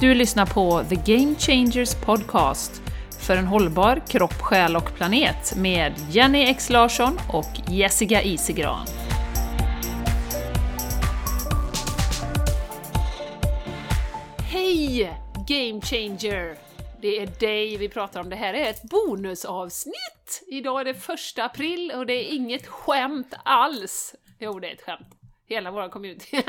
Du lyssnar på The Game Changers Podcast för en hållbar kropp, själ och planet med Jenny X Larsson och Jessica Isegran. Hej Game Changer! Det är dig vi pratar om. Det här är ett bonusavsnitt! Idag är det första april och det är inget skämt alls. Jo, det är ett skämt. Hela vår community.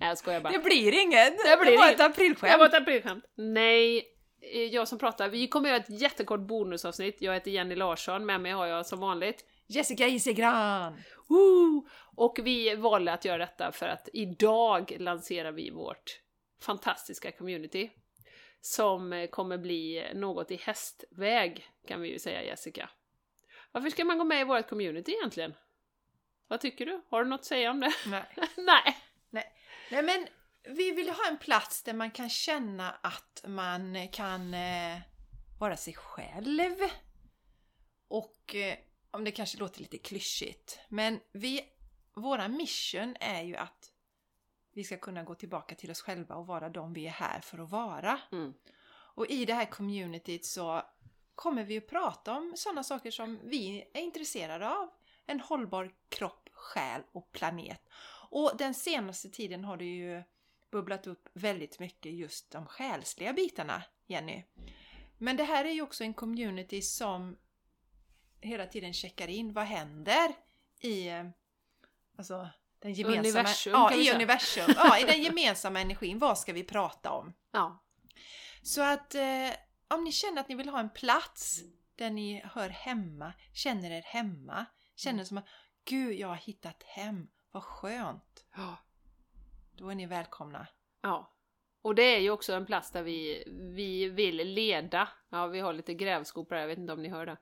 Nej, jag skojar bara. Det blir inget! Det blir det var inget. ett aprilskämt. Det var ett aprilskämt. Nej, eh, jag som pratar. Vi kommer göra ett jättekort bonusavsnitt. Jag heter Jenny Larsson, med mig har jag som vanligt Jessica Isigran! Woo! Och vi valde att göra detta för att idag lanserar vi vårt fantastiska community. Som eh, kommer bli något i hästväg, kan vi ju säga Jessica. Varför ska man gå med i vårt community egentligen? Vad tycker du? Har du något att säga om det? Nej. Nej! Nej men, vi vill ha en plats där man kan känna att man kan eh, vara sig själv. Och eh, om det kanske låter lite klyschigt, men vi, våra mission är ju att vi ska kunna gå tillbaka till oss själva och vara de vi är här för att vara. Mm. Och i det här communityt så kommer vi att prata om sådana saker som vi är intresserade av. En hållbar kropp, själ och planet. Och den senaste tiden har det ju bubblat upp väldigt mycket just de själsliga bitarna, Jenny. Men det här är ju också en community som hela tiden checkar in vad händer i eh, alltså, den gemensamma, Universum, ja, i universum. Ja, i den gemensamma energin. Vad ska vi prata om? Ja. Så att eh, om ni känner att ni vill ha en plats där ni hör hemma, känner er hemma, känner som att Gud, jag har hittat hem, vad skönt! Ja. Då är ni välkomna. Ja. Och det är ju också en plats där vi, vi vill leda. Ja, vi har lite grävskopor här, jag vet inte om ni hör det.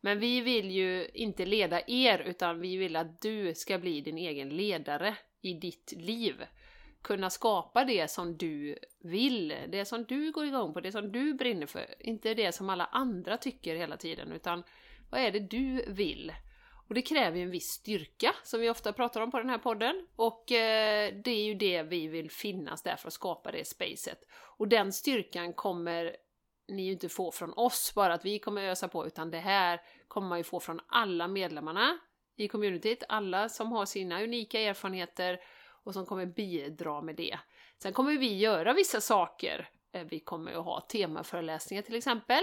Men vi vill ju inte leda er, utan vi vill att du ska bli din egen ledare i ditt liv. Kunna skapa det som du vill, det som du går igång på, det som du brinner för. Inte det som alla andra tycker hela tiden, utan vad är det du vill? Och det kräver ju en viss styrka, som vi ofta pratar om på den här podden. Och eh, det är ju det vi vill finnas där för att skapa det spacet. Och den styrkan kommer ni ju inte få från oss, bara att vi kommer ösa på, utan det här kommer man ju få från alla medlemmarna i communityt, alla som har sina unika erfarenheter och som kommer bidra med det. Sen kommer vi göra vissa saker. Eh, vi kommer att ha temaföreläsningar till exempel,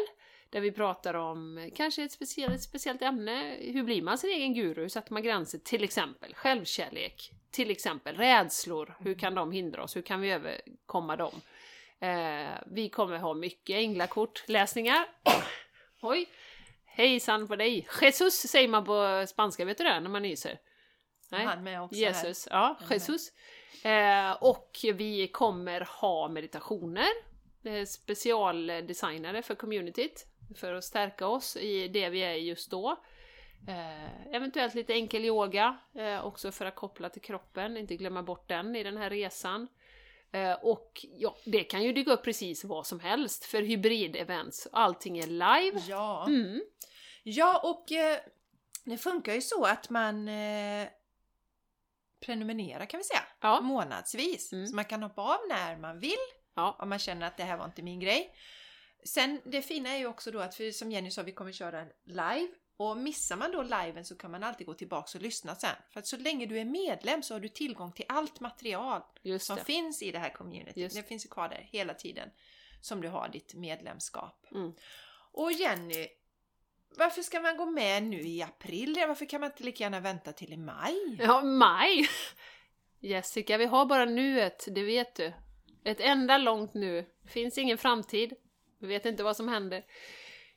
där vi pratar om kanske ett speciellt, ett speciellt ämne. Hur blir man sin egen guru? Hur sätter man gränser? Till exempel självkärlek, till exempel rädslor. Hur kan de hindra oss? Hur kan vi överkomma dem? Eh, vi kommer ha mycket änglakortläsningar. Oj! Hejsan på dig! Jesus säger man på spanska, vet du det? När man nyser. Nej. Han med också Jesus, ja, med. Jesus. Eh, och vi kommer ha meditationer, eh, specialdesignade för communityt, för att stärka oss i det vi är just då. Eh, eventuellt lite enkel yoga, eh, också för att koppla till kroppen, inte glömma bort den i den här resan. Eh, och ja, det kan ju dyka upp precis vad som helst för hybrid-events. Allting är live. Ja. Mm. ja, och det funkar ju så att man prenumererar kan vi säga, Ja. månadsvis. Mm. Så man kan hoppa av när man vill Ja. om man känner att det här var inte min grej. Sen det fina är ju också då att, för som Jenny sa, vi kommer köra live. Och missar man då liven så kan man alltid gå tillbaka och lyssna sen. För att så länge du är medlem så har du tillgång till allt material som finns i det här communityt. Just. Det finns ju kvar där hela tiden som du har ditt medlemskap. Mm. Och Jenny, varför ska man gå med nu i april? Varför kan man inte lika gärna vänta till i maj? Ja, maj! Jessica, vi har bara nuet, det vet du. Ett enda långt nu. Det finns ingen framtid. Vi vet inte vad som händer.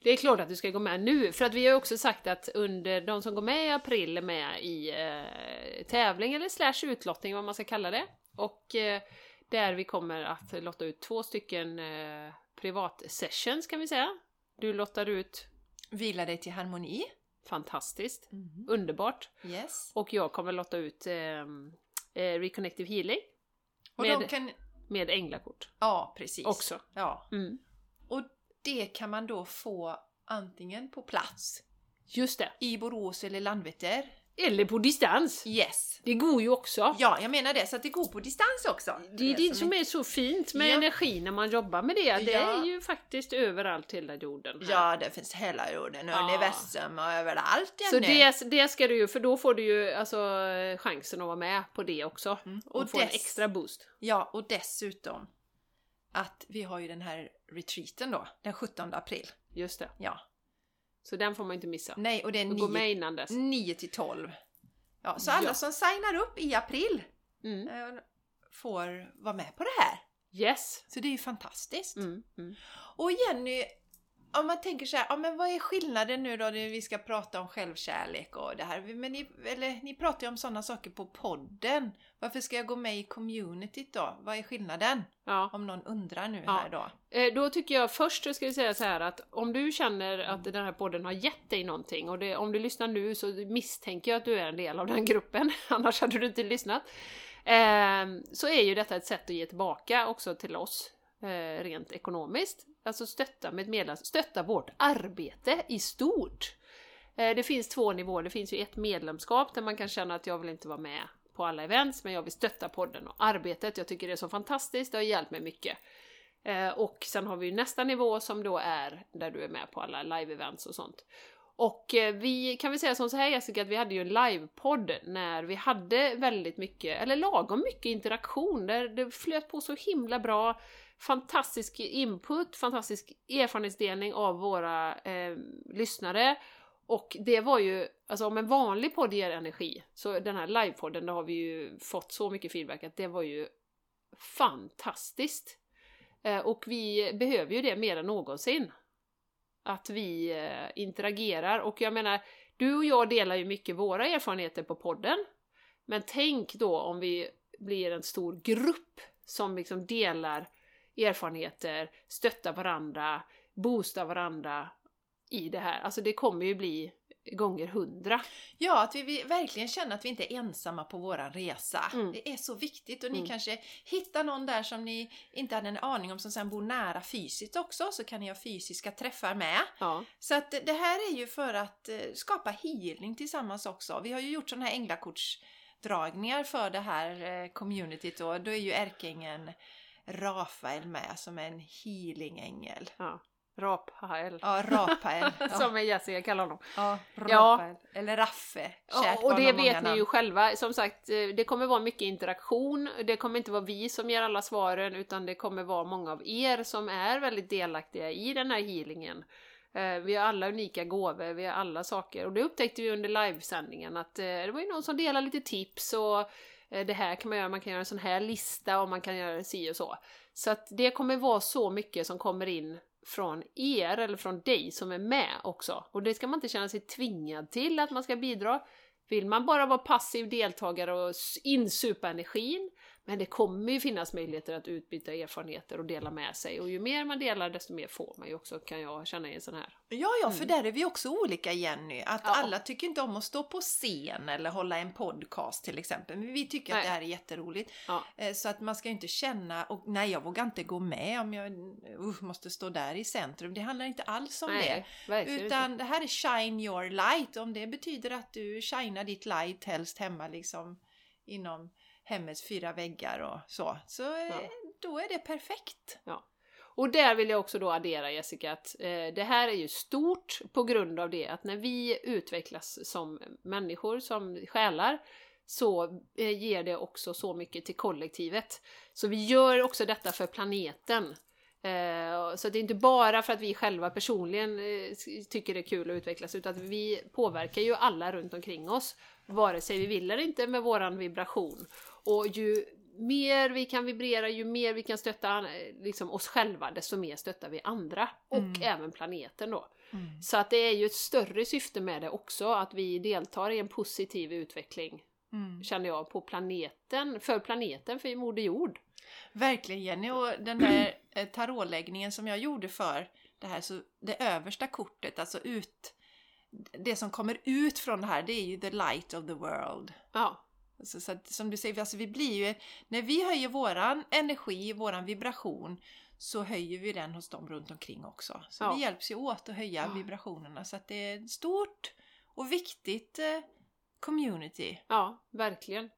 Det är klart att du ska gå med nu, för att vi har också sagt att under de som går med i april är med i eh, tävling eller slash utlottning, vad man ska kalla det. Och eh, där vi kommer att lotta ut två stycken eh, privatsessions kan vi säga. Du lottar ut Vila dig till harmoni. fantastiskt, underbart. Yes. Och jag kommer lotta ut eh, eh, Reconnective Healing Och Med- kan... med änglakort Ja, precis. också. Ja. Mm. Och det kan man då få antingen på plats Just det. i Borås eller Landvetter Eller på distans. Yes. Det går ju också. Ja, jag menar det. Så att det går på distans också. Det är det som är så fint med Ja. energi när man jobbar med det. Det Ja. är ju faktiskt överallt hela jorden. här. Ja, det finns hela jorden och Ja. universum och överallt Så Jenny. det, det ska du ju, för då får du ju alltså chansen att vara med på det också. Mm. Och, Och få en dess- extra boost. Ja, och dessutom att vi har ju den här retreaten då, den 17 april. Just det. Ja. Så den får man inte missa. Nej, och det är Och gå 9, med innan dess. 9 till 12. Ja, så alla Ja. som signar upp i april Mm. eh, får vara med på det här. Yes! Så det är ju fantastiskt. Mm. Mm. Och Jenny, om man tänker så här, ja, men vad är skillnaden nu då när vi ska prata om självkärlek och det här? Men ni, eller, ni pratar ju om sådana saker på podden. Varför ska jag gå med i communityt då? Vad är skillnaden? Ja. Om någon undrar nu Ja. här då. Eh, Då tycker jag först ska vi säga så här att om du känner att den här podden har gett dig någonting och det, om du lyssnar nu så misstänker jag att du är en del av den gruppen, annars hade du inte lyssnat. Eh, så är ju detta ett sätt att ge tillbaka också till oss eh, rent ekonomiskt. Alltså stötta med medlems, stötta vårt arbete i stort. Eh, det finns två nivåer, det finns ju ett medlemskap där man kan känna att jag vill inte vara med på alla events men jag vill stötta podden och arbetet. Jag tycker det är så fantastiskt, det har hjälpt mig mycket. Eh, och sen har vi ju nästa nivå som då är där du är med på alla live-events och sånt. Och eh, vi kan väl säga som så här Jessica, att vi hade ju en livepodd när vi hade väldigt mycket, eller lagom mycket interaktion, där det flöt på så himla bra, fantastisk input, fantastisk erfarenhetsdelning av våra eh, lyssnare. Och det var ju, alltså om en vanlig podd ger energi, så den här livepodden, där har vi ju fått så mycket feedback att det var ju fantastiskt. Eh, och vi behöver ju det mer än någonsin. Att vi eh, interagerar och jag menar, du och jag delar ju mycket våra erfarenheter på podden. Men tänk då om vi blir en stor grupp som liksom delar erfarenheter, stöttar varandra, boostar varandra i det här. Alltså det kommer ju bli gånger hundra. Ja, att vi, vi verkligen känner att vi inte är ensamma på våran resa. Mm. Det är så viktigt och ni Mm. kanske hittar någon där som ni inte hade en aning om som sen bor nära fysiskt också, så kan ni ha fysiska träffar med. Ja. Så att det här är ju för att eh, skapa healing tillsammans också. Vi har ju gjort sådana här änglakortsdragningar för det här eh, communityt och då är ju ärkeängeln Rafael med som är en healingängel. ja. Rapael. Ja, Rafael. Ja, Som är Jessica kallar honom. ja Ja. Rafael. Eller Raffe. Ja, och det vet ni ju själva. Som sagt, eh, det kommer vara mycket interaktion. Det kommer inte vara vi som ger alla svaren, utan det kommer vara många av er som är väldigt delaktiga i den här healingen. Eh, Vi har alla unika gåvor, vi har alla saker. Och det upptäckte vi under livesändningen att eh, det var ju någon som delade lite tips och Eh, det här kan man göra, man kan göra en sån här lista och man kan göra si och så. Så att det kommer vara så mycket som kommer in från er eller från dig som är med också. Och det ska man inte känna sig tvingad till att man ska bidra. Vill man bara vara passiv deltagare och insupa energin, men det kommer ju finnas möjligheter att utbyta erfarenheter och dela med sig. Och ju mer man delar, desto mer får man ju också, kan jag känna i en sån här. Ja, ja, för där är vi också olika Jenny. Att Ja. alla tycker inte om att stå på scen eller hålla en podcast till exempel. Men vi tycker att Nej. det här är jätteroligt. Ja. Eh, Så att man ska inte känna, och nej jag vågar inte gå med om jag uh, måste stå där i centrum. Det handlar inte alls om det. Nej, inte. Utan det här är shine your light. Om det betyder att du shinar ditt light helst hemma liksom inom hemmets fyra väggar och så. Så eh, Ja. då är det perfekt. Och där vill jag också då addera Jessica att eh, det här är ju stort på grund av det att när vi utvecklas som människor, som själar, så eh, ger det också så mycket till kollektivet. Så vi gör också detta för planeten. Eh, så det är inte bara för att vi själva personligen eh, tycker det är kul att utvecklas utan att vi påverkar ju alla runt omkring oss. Vare sig vi vill eller inte med våran vibration. Och ju mer vi kan vibrera, ju mer vi kan stötta eh, liksom, oss själva, desto mer stöttar vi andra. Och Mm. även planeten då. Så att det är ju ett större syfte med det också, att vi deltar i en positiv utveckling, Mm. känner jag, på planeten, för planeten, för Moder Jord. Verkligen Jenny och den där eh, tarotläggningen som jag gjorde för det här, så det översta kortet, alltså ut det som kommer ut från det här, det är ju the light of the world. Ja, Alltså, så att, som du säger, alltså vi blir ju, när vi höjer våran energi, våran vibration, så höjer vi den hos dem runt omkring också. Så Ja. vi hjälps ju åt att höja Ja. vibrationerna. Så att det är ett stort och viktigt eh, community. Ja, verkligen.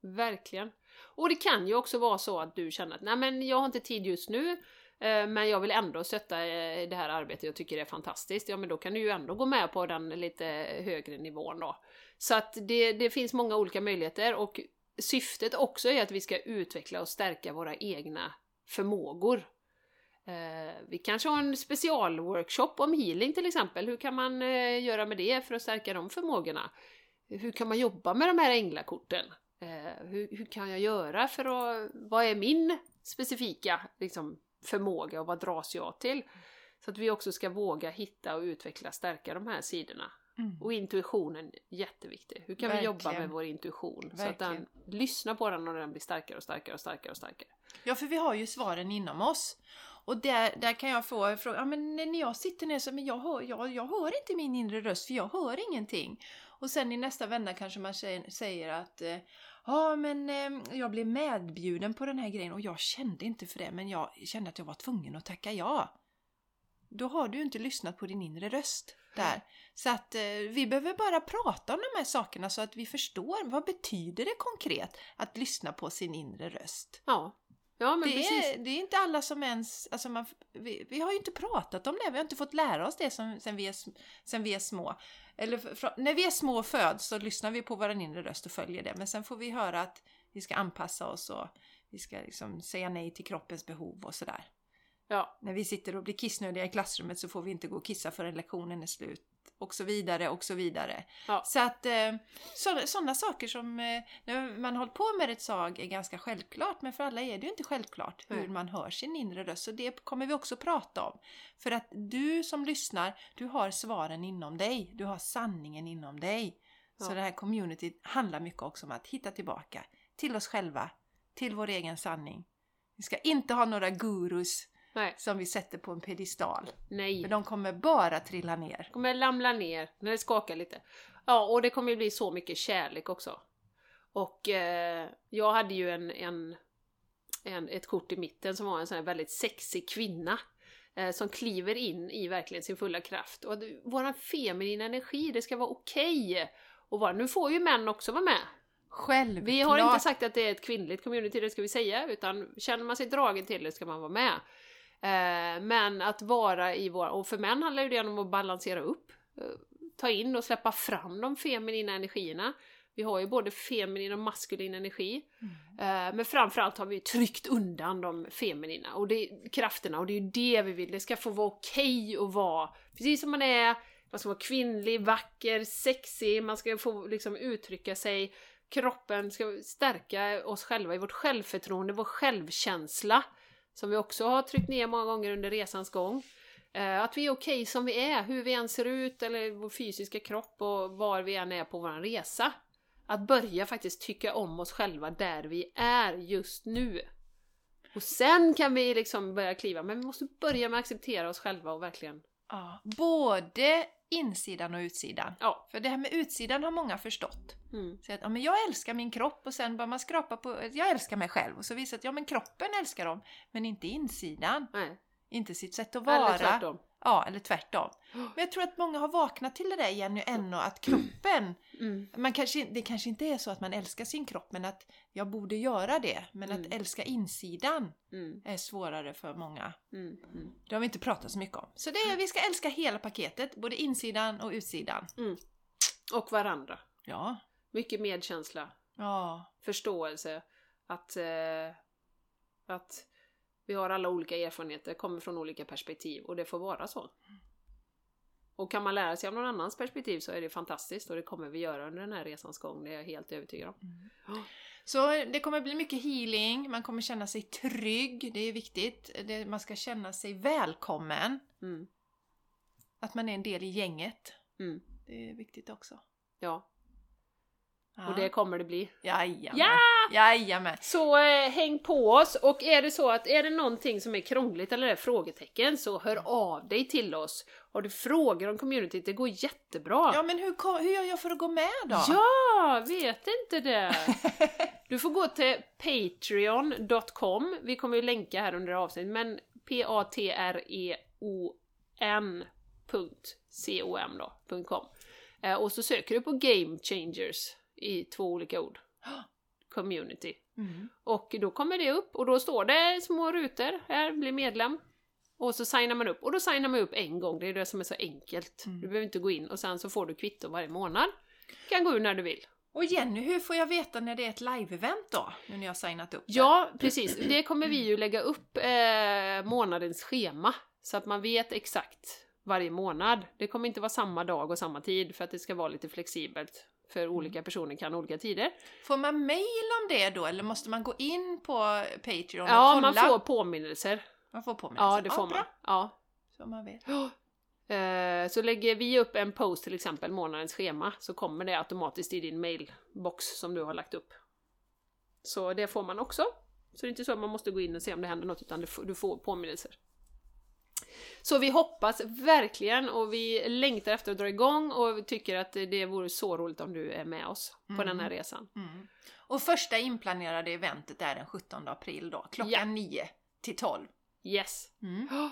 Verkligen. Och det kan ju också vara så att du känner att nej men jag har inte tid just nu eh, men jag vill ändå stötta eh, det här arbetet, jag tycker det är fantastiskt. Ja men då kan du ju ändå gå med på den lite högre nivån då. Så att det, det finns många olika möjligheter och syftet också är att vi ska utveckla och stärka våra egna förmågor. Eh, vi kanske har en specialworkshop om healing till exempel. Hur kan man eh, göra med det för att stärka de förmågorna? Hur kan man jobba med de här änglakorten? Eh, hur, hur, kan jag göra för att... Vad är min specifika liksom, förmåga och vad dras jag till? Så att vi också ska våga hitta och utveckla, stärka de här sidorna. Mm. Och intuitionen, jätteviktig. Hur kan Verkligen. vi jobba med vår intuition? Verkligen. Så att den, lyssna på den och den blir starkare och starkare och starkare och starkare. Ja, för vi har ju svaren inom oss. Och där, där kan jag få fråga, ja men när jag sitter ner så men jag hör, jag, jag hör inte min inre röst för jag hör ingenting. Och sen i nästa vända kanske man säger att eh, ja men eh, jag blev medbjuden på den här grejen och jag kände inte för det men jag kände att jag var tvungen att tacka ja. Då har du inte lyssnat på din inre röst där. Så att eh, vi behöver bara prata om de här sakerna så att vi förstår vad betyder det konkret att lyssna på sin inre röst. Ja, Ja, men det, precis. Är, det är inte alla som ens... Alltså man, vi, vi, har ju inte pratat om det, vi har inte fått lära oss det som, sen, vi är, sen vi är små. Eller för, när vi är små och föds så lyssnar vi på vår inre röst och följer det. Men sen får vi höra att vi ska anpassa oss och vi ska liksom säga nej till kroppens behov och sådär. Ja. När vi sitter och blir kissnödiga i klassrummet så får vi inte gå och kissa förrän lektionen är slut och så vidare och så vidare. Ja. Så att eh, sådana saker som eh, när man hållit på med ett sag är ganska självklart men för alla är det ju inte självklart hur mm. man hör sin inre röst. Så det kommer vi också prata om. För att du som lyssnar, du har svaren inom dig. Du har sanningen inom dig. Ja. Så det här communityt handlar mycket också om att hitta tillbaka till oss själva, till vår egen sanning. Vi ska inte ha några gurus Nej. som vi sätter på en pedestal. Nej. För de kommer bara trilla ner. De kommer ramla ner när det skakar lite. Ja, och det kommer bli så mycket kärlek också. Och eh, jag hade ju en, en, en, ett kort i mitten som var en sån här väldigt sexig kvinna. Eh, som kliver in i verkligen sin fulla kraft. Och våran feminina energi, det ska vara okej. Okay. Och vara, nu får ju män också vara med. Självklart. Vi har inte sagt att det är ett kvinnligt community, det ska vi säga, utan känner man sig dragen till det ska man vara med. Eh, men att vara i vår... Och för män handlar det om att balansera upp. Eh, ta in och släppa fram de feminina energierna. Vi har ju både feminin och maskulin energi. Mm. Eh, men framförallt har vi tryckt undan de feminina och det, krafterna och det är ju det vi vill. Det ska få vara okej okay att vara precis som man är. Man ska vara kvinnlig, vacker, sexig, man ska få liksom uttrycka sig. Kroppen ska stärka oss själva i vårt självförtroende, vår självkänsla som vi också har tryckt ner många gånger under resans gång. Eh, att vi är okej okay som vi är, hur vi än ser ut eller vår fysiska kropp och var vi än är på vår resa. Att börja faktiskt tycka om oss själva där vi är just nu. Och sen kan vi liksom börja kliva, men vi måste börja med att acceptera oss själva och verkligen... Ja, både insidan och utsidan. Ja. För det här med utsidan har många förstått. Mm. Så att, ja, men jag älskar min kropp och sen börjar man skrapa på, jag älskar mig själv och så visar att ja men kroppen älskar dem men inte insidan. Nej. Inte sitt sätt att vara. Ja, eller tvärtom. Men jag tror att många har vaknat till det där igen nu ännu att kroppen, mm. man kanske, det kanske inte är så att man älskar sin kropp men att jag borde göra det. Men mm. att älska insidan mm. är svårare för många. Mm, mm. Det har vi inte pratat så mycket om. Så det är, vi ska älska hela paketet, både insidan och utsidan. Mm. Och varandra. Ja. Mycket medkänsla. Ja. Förståelse. Att, eh, att vi har alla olika erfarenheter, kommer från olika perspektiv och det får vara så. Och kan man lära sig av någon annans perspektiv så är det fantastiskt och det kommer vi göra under den här resans gång, det är jag helt övertygad om. Mm. Så det kommer bli mycket healing, man kommer känna sig trygg, det är viktigt. Det, man ska känna sig välkommen. Mm. Att man är en del i gänget. Mm. Det är viktigt också. Ja. Ja. Och det kommer det bli. Jajamän. Ja! Jajamän. Så eh, häng på oss och är det så att är det någonting som är krångligt eller är frågetecken så hör av dig till oss. Har du frågor om communityt, det går jättebra. Ja men hur, hur gör jag för att gå med då? Ja, vet inte det. Du får gå till patreon.com, vi kommer ju länka här under avsnittet, men p-a-t-r-e-o-n.com då, .com. Eh, och så söker du på Game Changers i två olika ord. Community. Mm. Och då kommer det upp och då står det små rutor här, bli medlem. Och så signar man upp och då signar man upp en gång, det är det som är så enkelt. Mm. Du behöver inte gå in och sen så får du kvitto varje månad. Du kan gå ur när du vill. Och Jenny, hur får jag veta när det är ett live-event då? Nu när jag har signat upp det? Ja, precis. Det kommer vi ju lägga upp eh, månadens schema. Så att man vet exakt varje månad. Det kommer inte vara samma dag och samma tid för att det ska vara lite flexibelt. För olika personer kan olika tider. Får man mail om det då eller måste man gå in på Patreon och Ja, kolla? man får påminnelser. man får påminnelser. Ja, det får man. Bra, Ja. så man vet. Eh, Så lägger vi upp en post till exempel, månadens schema, så kommer det automatiskt i din mailbox som du har lagt upp. Så det får man också. Så det är inte så att man måste gå in och se om det händer något, utan du får påminnelser. Så vi hoppas verkligen och vi längtar efter att dra igång och vi tycker att det vore så roligt om du är med oss på Mm. den här resan. Mm. Och första inplanerade eventet är den 17 april då, klockan Ja. 9 till 12. Yes! Mm.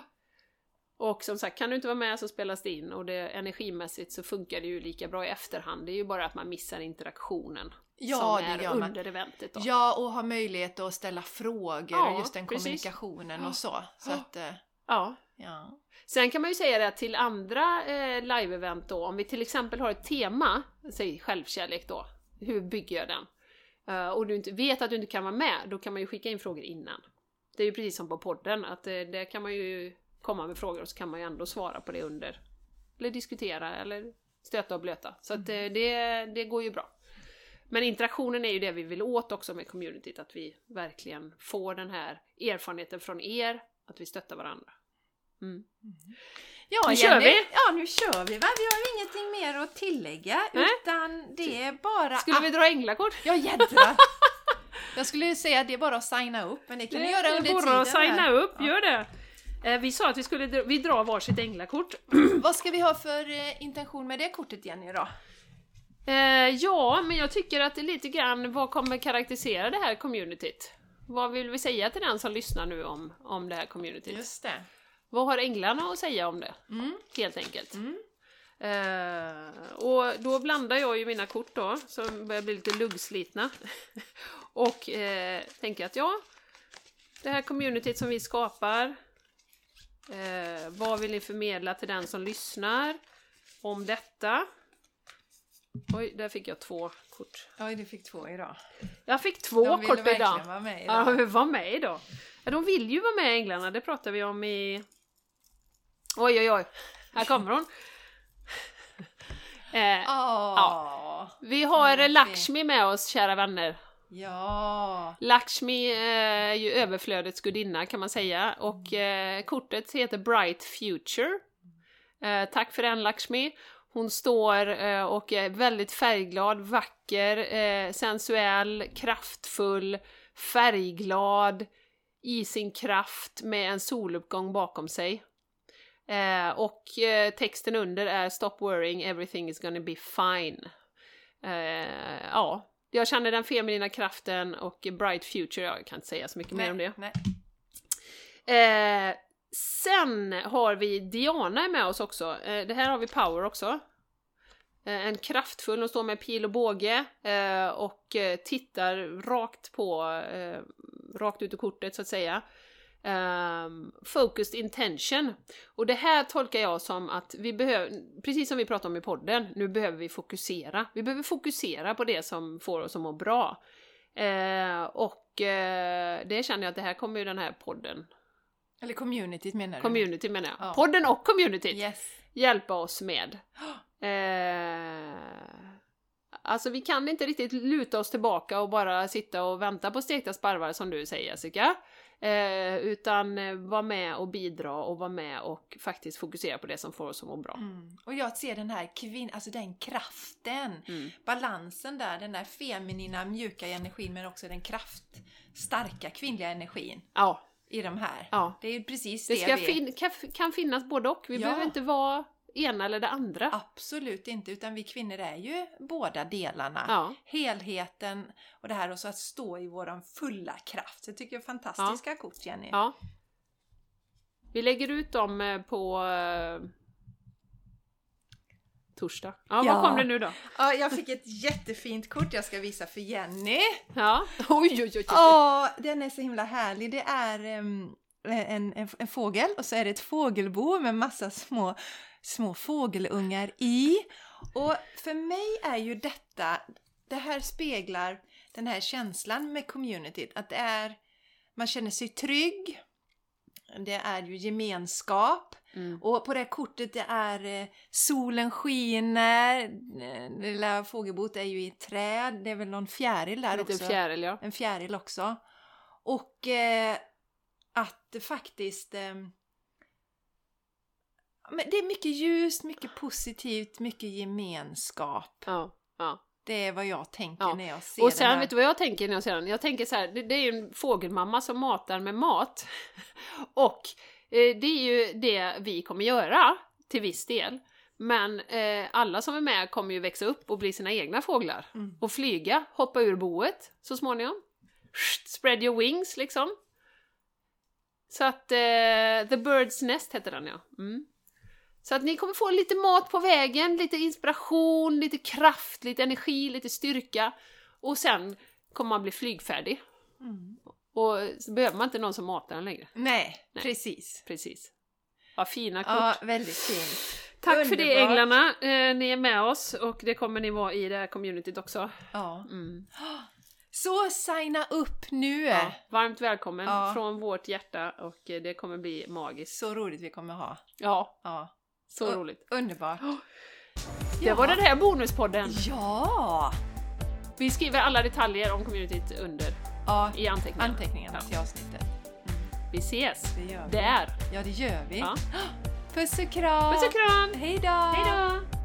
Och som sagt, kan du inte vara med så spelas det in och det, energimässigt så funkar det ju lika bra i efterhand. Det är ju bara att man missar interaktionen Ja, som är gör man. under eventet. Då. Ja, och ha möjlighet att ställa frågor Ja, och just den precis. kommunikationen och så. Så att, eh, Ja. ja. Sen kan man ju säga det till andra eh, live-event då, om vi till exempel har ett tema, säg självkärlek då, hur bygger jag den? Eh, och du inte vet att du inte kan vara med, då kan man ju skicka in frågor innan. Det är ju precis som på podden, att eh, där kan man ju komma med frågor och så kan man ju ändå svara på det under. Eller diskutera eller stöta och blöta. Så att eh, det, det går ju bra. Men interaktionen är ju det vi vill åt också med communityt, att vi verkligen får den här erfarenheten från er, att vi stöttar varandra. Mm. Ja, Nu kör Jenny. vi. Ja, nu kör vi va? Vi har ingenting mer att tillägga Nej. utan det är bara Skulle vi att... dra änglakort? Ja, jädra! Jag skulle ju säga att det är bara att signa upp, men det kan ni göra Det under är tiden. bara att signa här. upp, gör det! Eh, Vi sa att vi skulle dra, vi drar varsitt änglakort. Vad ska vi ha för eh, intention med det kortet Jenny då? Eh, ja, men jag tycker att det är lite grann, vad kommer karaktärisera det här communityt? Vad vill vi säga till den som lyssnar nu om, om det här communityt? Just det. Vad har änglarna att säga om det? Mm. Helt enkelt. Mm. Eh, och då blandar jag ju mina kort då, som börjar bli lite luggslitna. och eh, tänker att ja, det här communityt som vi skapar, eh, vad vill ni förmedla till den som lyssnar om detta? Oj, där fick jag två kort. Oj, du fick två idag. Jag fick två De kort verkligen idag. vara med Ja, idag. vi var med idag. Ja, de vill ju vara med änglarna, det pratar vi om i... Oj, oj, oj. Här kommer hon. eh, Åh. vi har vad Lakshmi med oss, kära vänner. Ja. Lakshmi eh, är ju överflödets gudinna kan man säga och eh, kortet heter Bright Future. Eh, tack för den Lakshmi. Hon står eh, och är väldigt färgglad, vacker, sensuell, kraftfull, färgglad i sin kraft med en soluppgång bakom sig. Eh, och eh, texten under är Stop worrying, everything is gonna be fine. Eh, ja, jag känner den feminina kraften och Bright Future, jag kan inte säga så mycket mer om det. Nej. Eh, sen har vi Diana med oss också. Eh, det här har vi Power också. Eh, en kraftfull, hon står med pil och båge och tittar rakt på, rakt ut ur kortet så att säga. Um, focused intention. Och det här tolkar jag som att vi behöver, precis som vi pratade om i podden, nu behöver vi fokusera. Vi behöver fokusera på det som får oss att må bra. Eh, och eh, det känner jag att det här kommer ju den här podden, Eller communityt menar du? community menar jag, Ja. podden och communityt Yes. hjälpa oss med. Eh, alltså vi kan inte riktigt luta oss tillbaka och bara sitta och vänta på stekta sparvar som du säger Jessica. Eh, utan eh, vara med och bidra och vara med och faktiskt fokusera på det som får oss att må bra. Mm. Och jag ser den här kvinn, alltså den kraften, Mm. balansen där, den där feminina mjuka energin men också den kraft, starka kvinnliga energin Ja, i de här. ja. Det är precis det, Det ska vi... fin- kan, kan finnas både och. Vi Ja. behöver inte vara ena eller det andra. Absolut inte, utan vi kvinnor är ju båda delarna. Ja. Helheten och det här och så att stå i våran fulla kraft. Så jag tycker jag är fantastiska kort Jenny. Ja. Vi lägger ut dem eh, på eh, torsdag. Ja, Ja. vad kom det nu då? Ja, jag fick ett jättefint kort jag ska visa för Jenny. Ja. Oj, oj, oj, oj. Åh, den är så himla härlig. Det är ehm, en, en, en fågel och så är det ett fågelbo med massa små, små fågelungar i. Och för mig är ju detta, det här speglar den här känslan med communityt, att det är, man känner sig trygg, det är ju gemenskap, Mm. och på det här kortet det är eh, solen skiner, eh, lilla fågelbot är ju i ett träd, det är väl någon fjäril där också. fjäril, ja. En fjäril också. Och eh, att faktiskt... Eh, men det är mycket ljust, mycket positivt, mycket gemenskap. ja, ja. Det är vad jag tänker Ja. när jag ser Och den sen, här. vet du vad jag tänker när jag ser den? Jag tänker så här, det, det är ju en fågelmamma som matar med mat. Och eh, det är ju det vi kommer göra, till viss del. Men eh, alla som är med kommer ju växa upp och bli sina egna fåglar. Mm. Och flyga, hoppa ur boet så småningom. Spread your wings, liksom. Så att, eh, The Bird's Nest heter den ja. Mm. Så att ni kommer få lite mat på vägen, lite inspiration, lite kraft, lite energi, lite styrka. Och sen kommer man bli flygfärdig. Mm. Och så behöver man inte någon som matar en längre. Nej, Nej. precis. Precis. Vad fina kort. Ja, väldigt fint. Tack för det underbart. änglarna. Eh, ni är med oss och det kommer ni vara i det här communityt också. Ja. Mm. Så signa upp nu! Ja, varmt välkommen Ja. från vårt hjärta och det kommer bli magiskt. Så roligt vi kommer ha. Ja, Ja. Så Och- roligt. Underbart. Det var den här bonuspodden. Ja! Vi skriver alla detaljer om communityt under ja. i anteckningarna. Anteckningarna Ja. till avsnittet. Vi ses Det gör vi. där. Ja, det gör vi. Ja. Puss och kram! Puss och kram! Hej då! Hej då!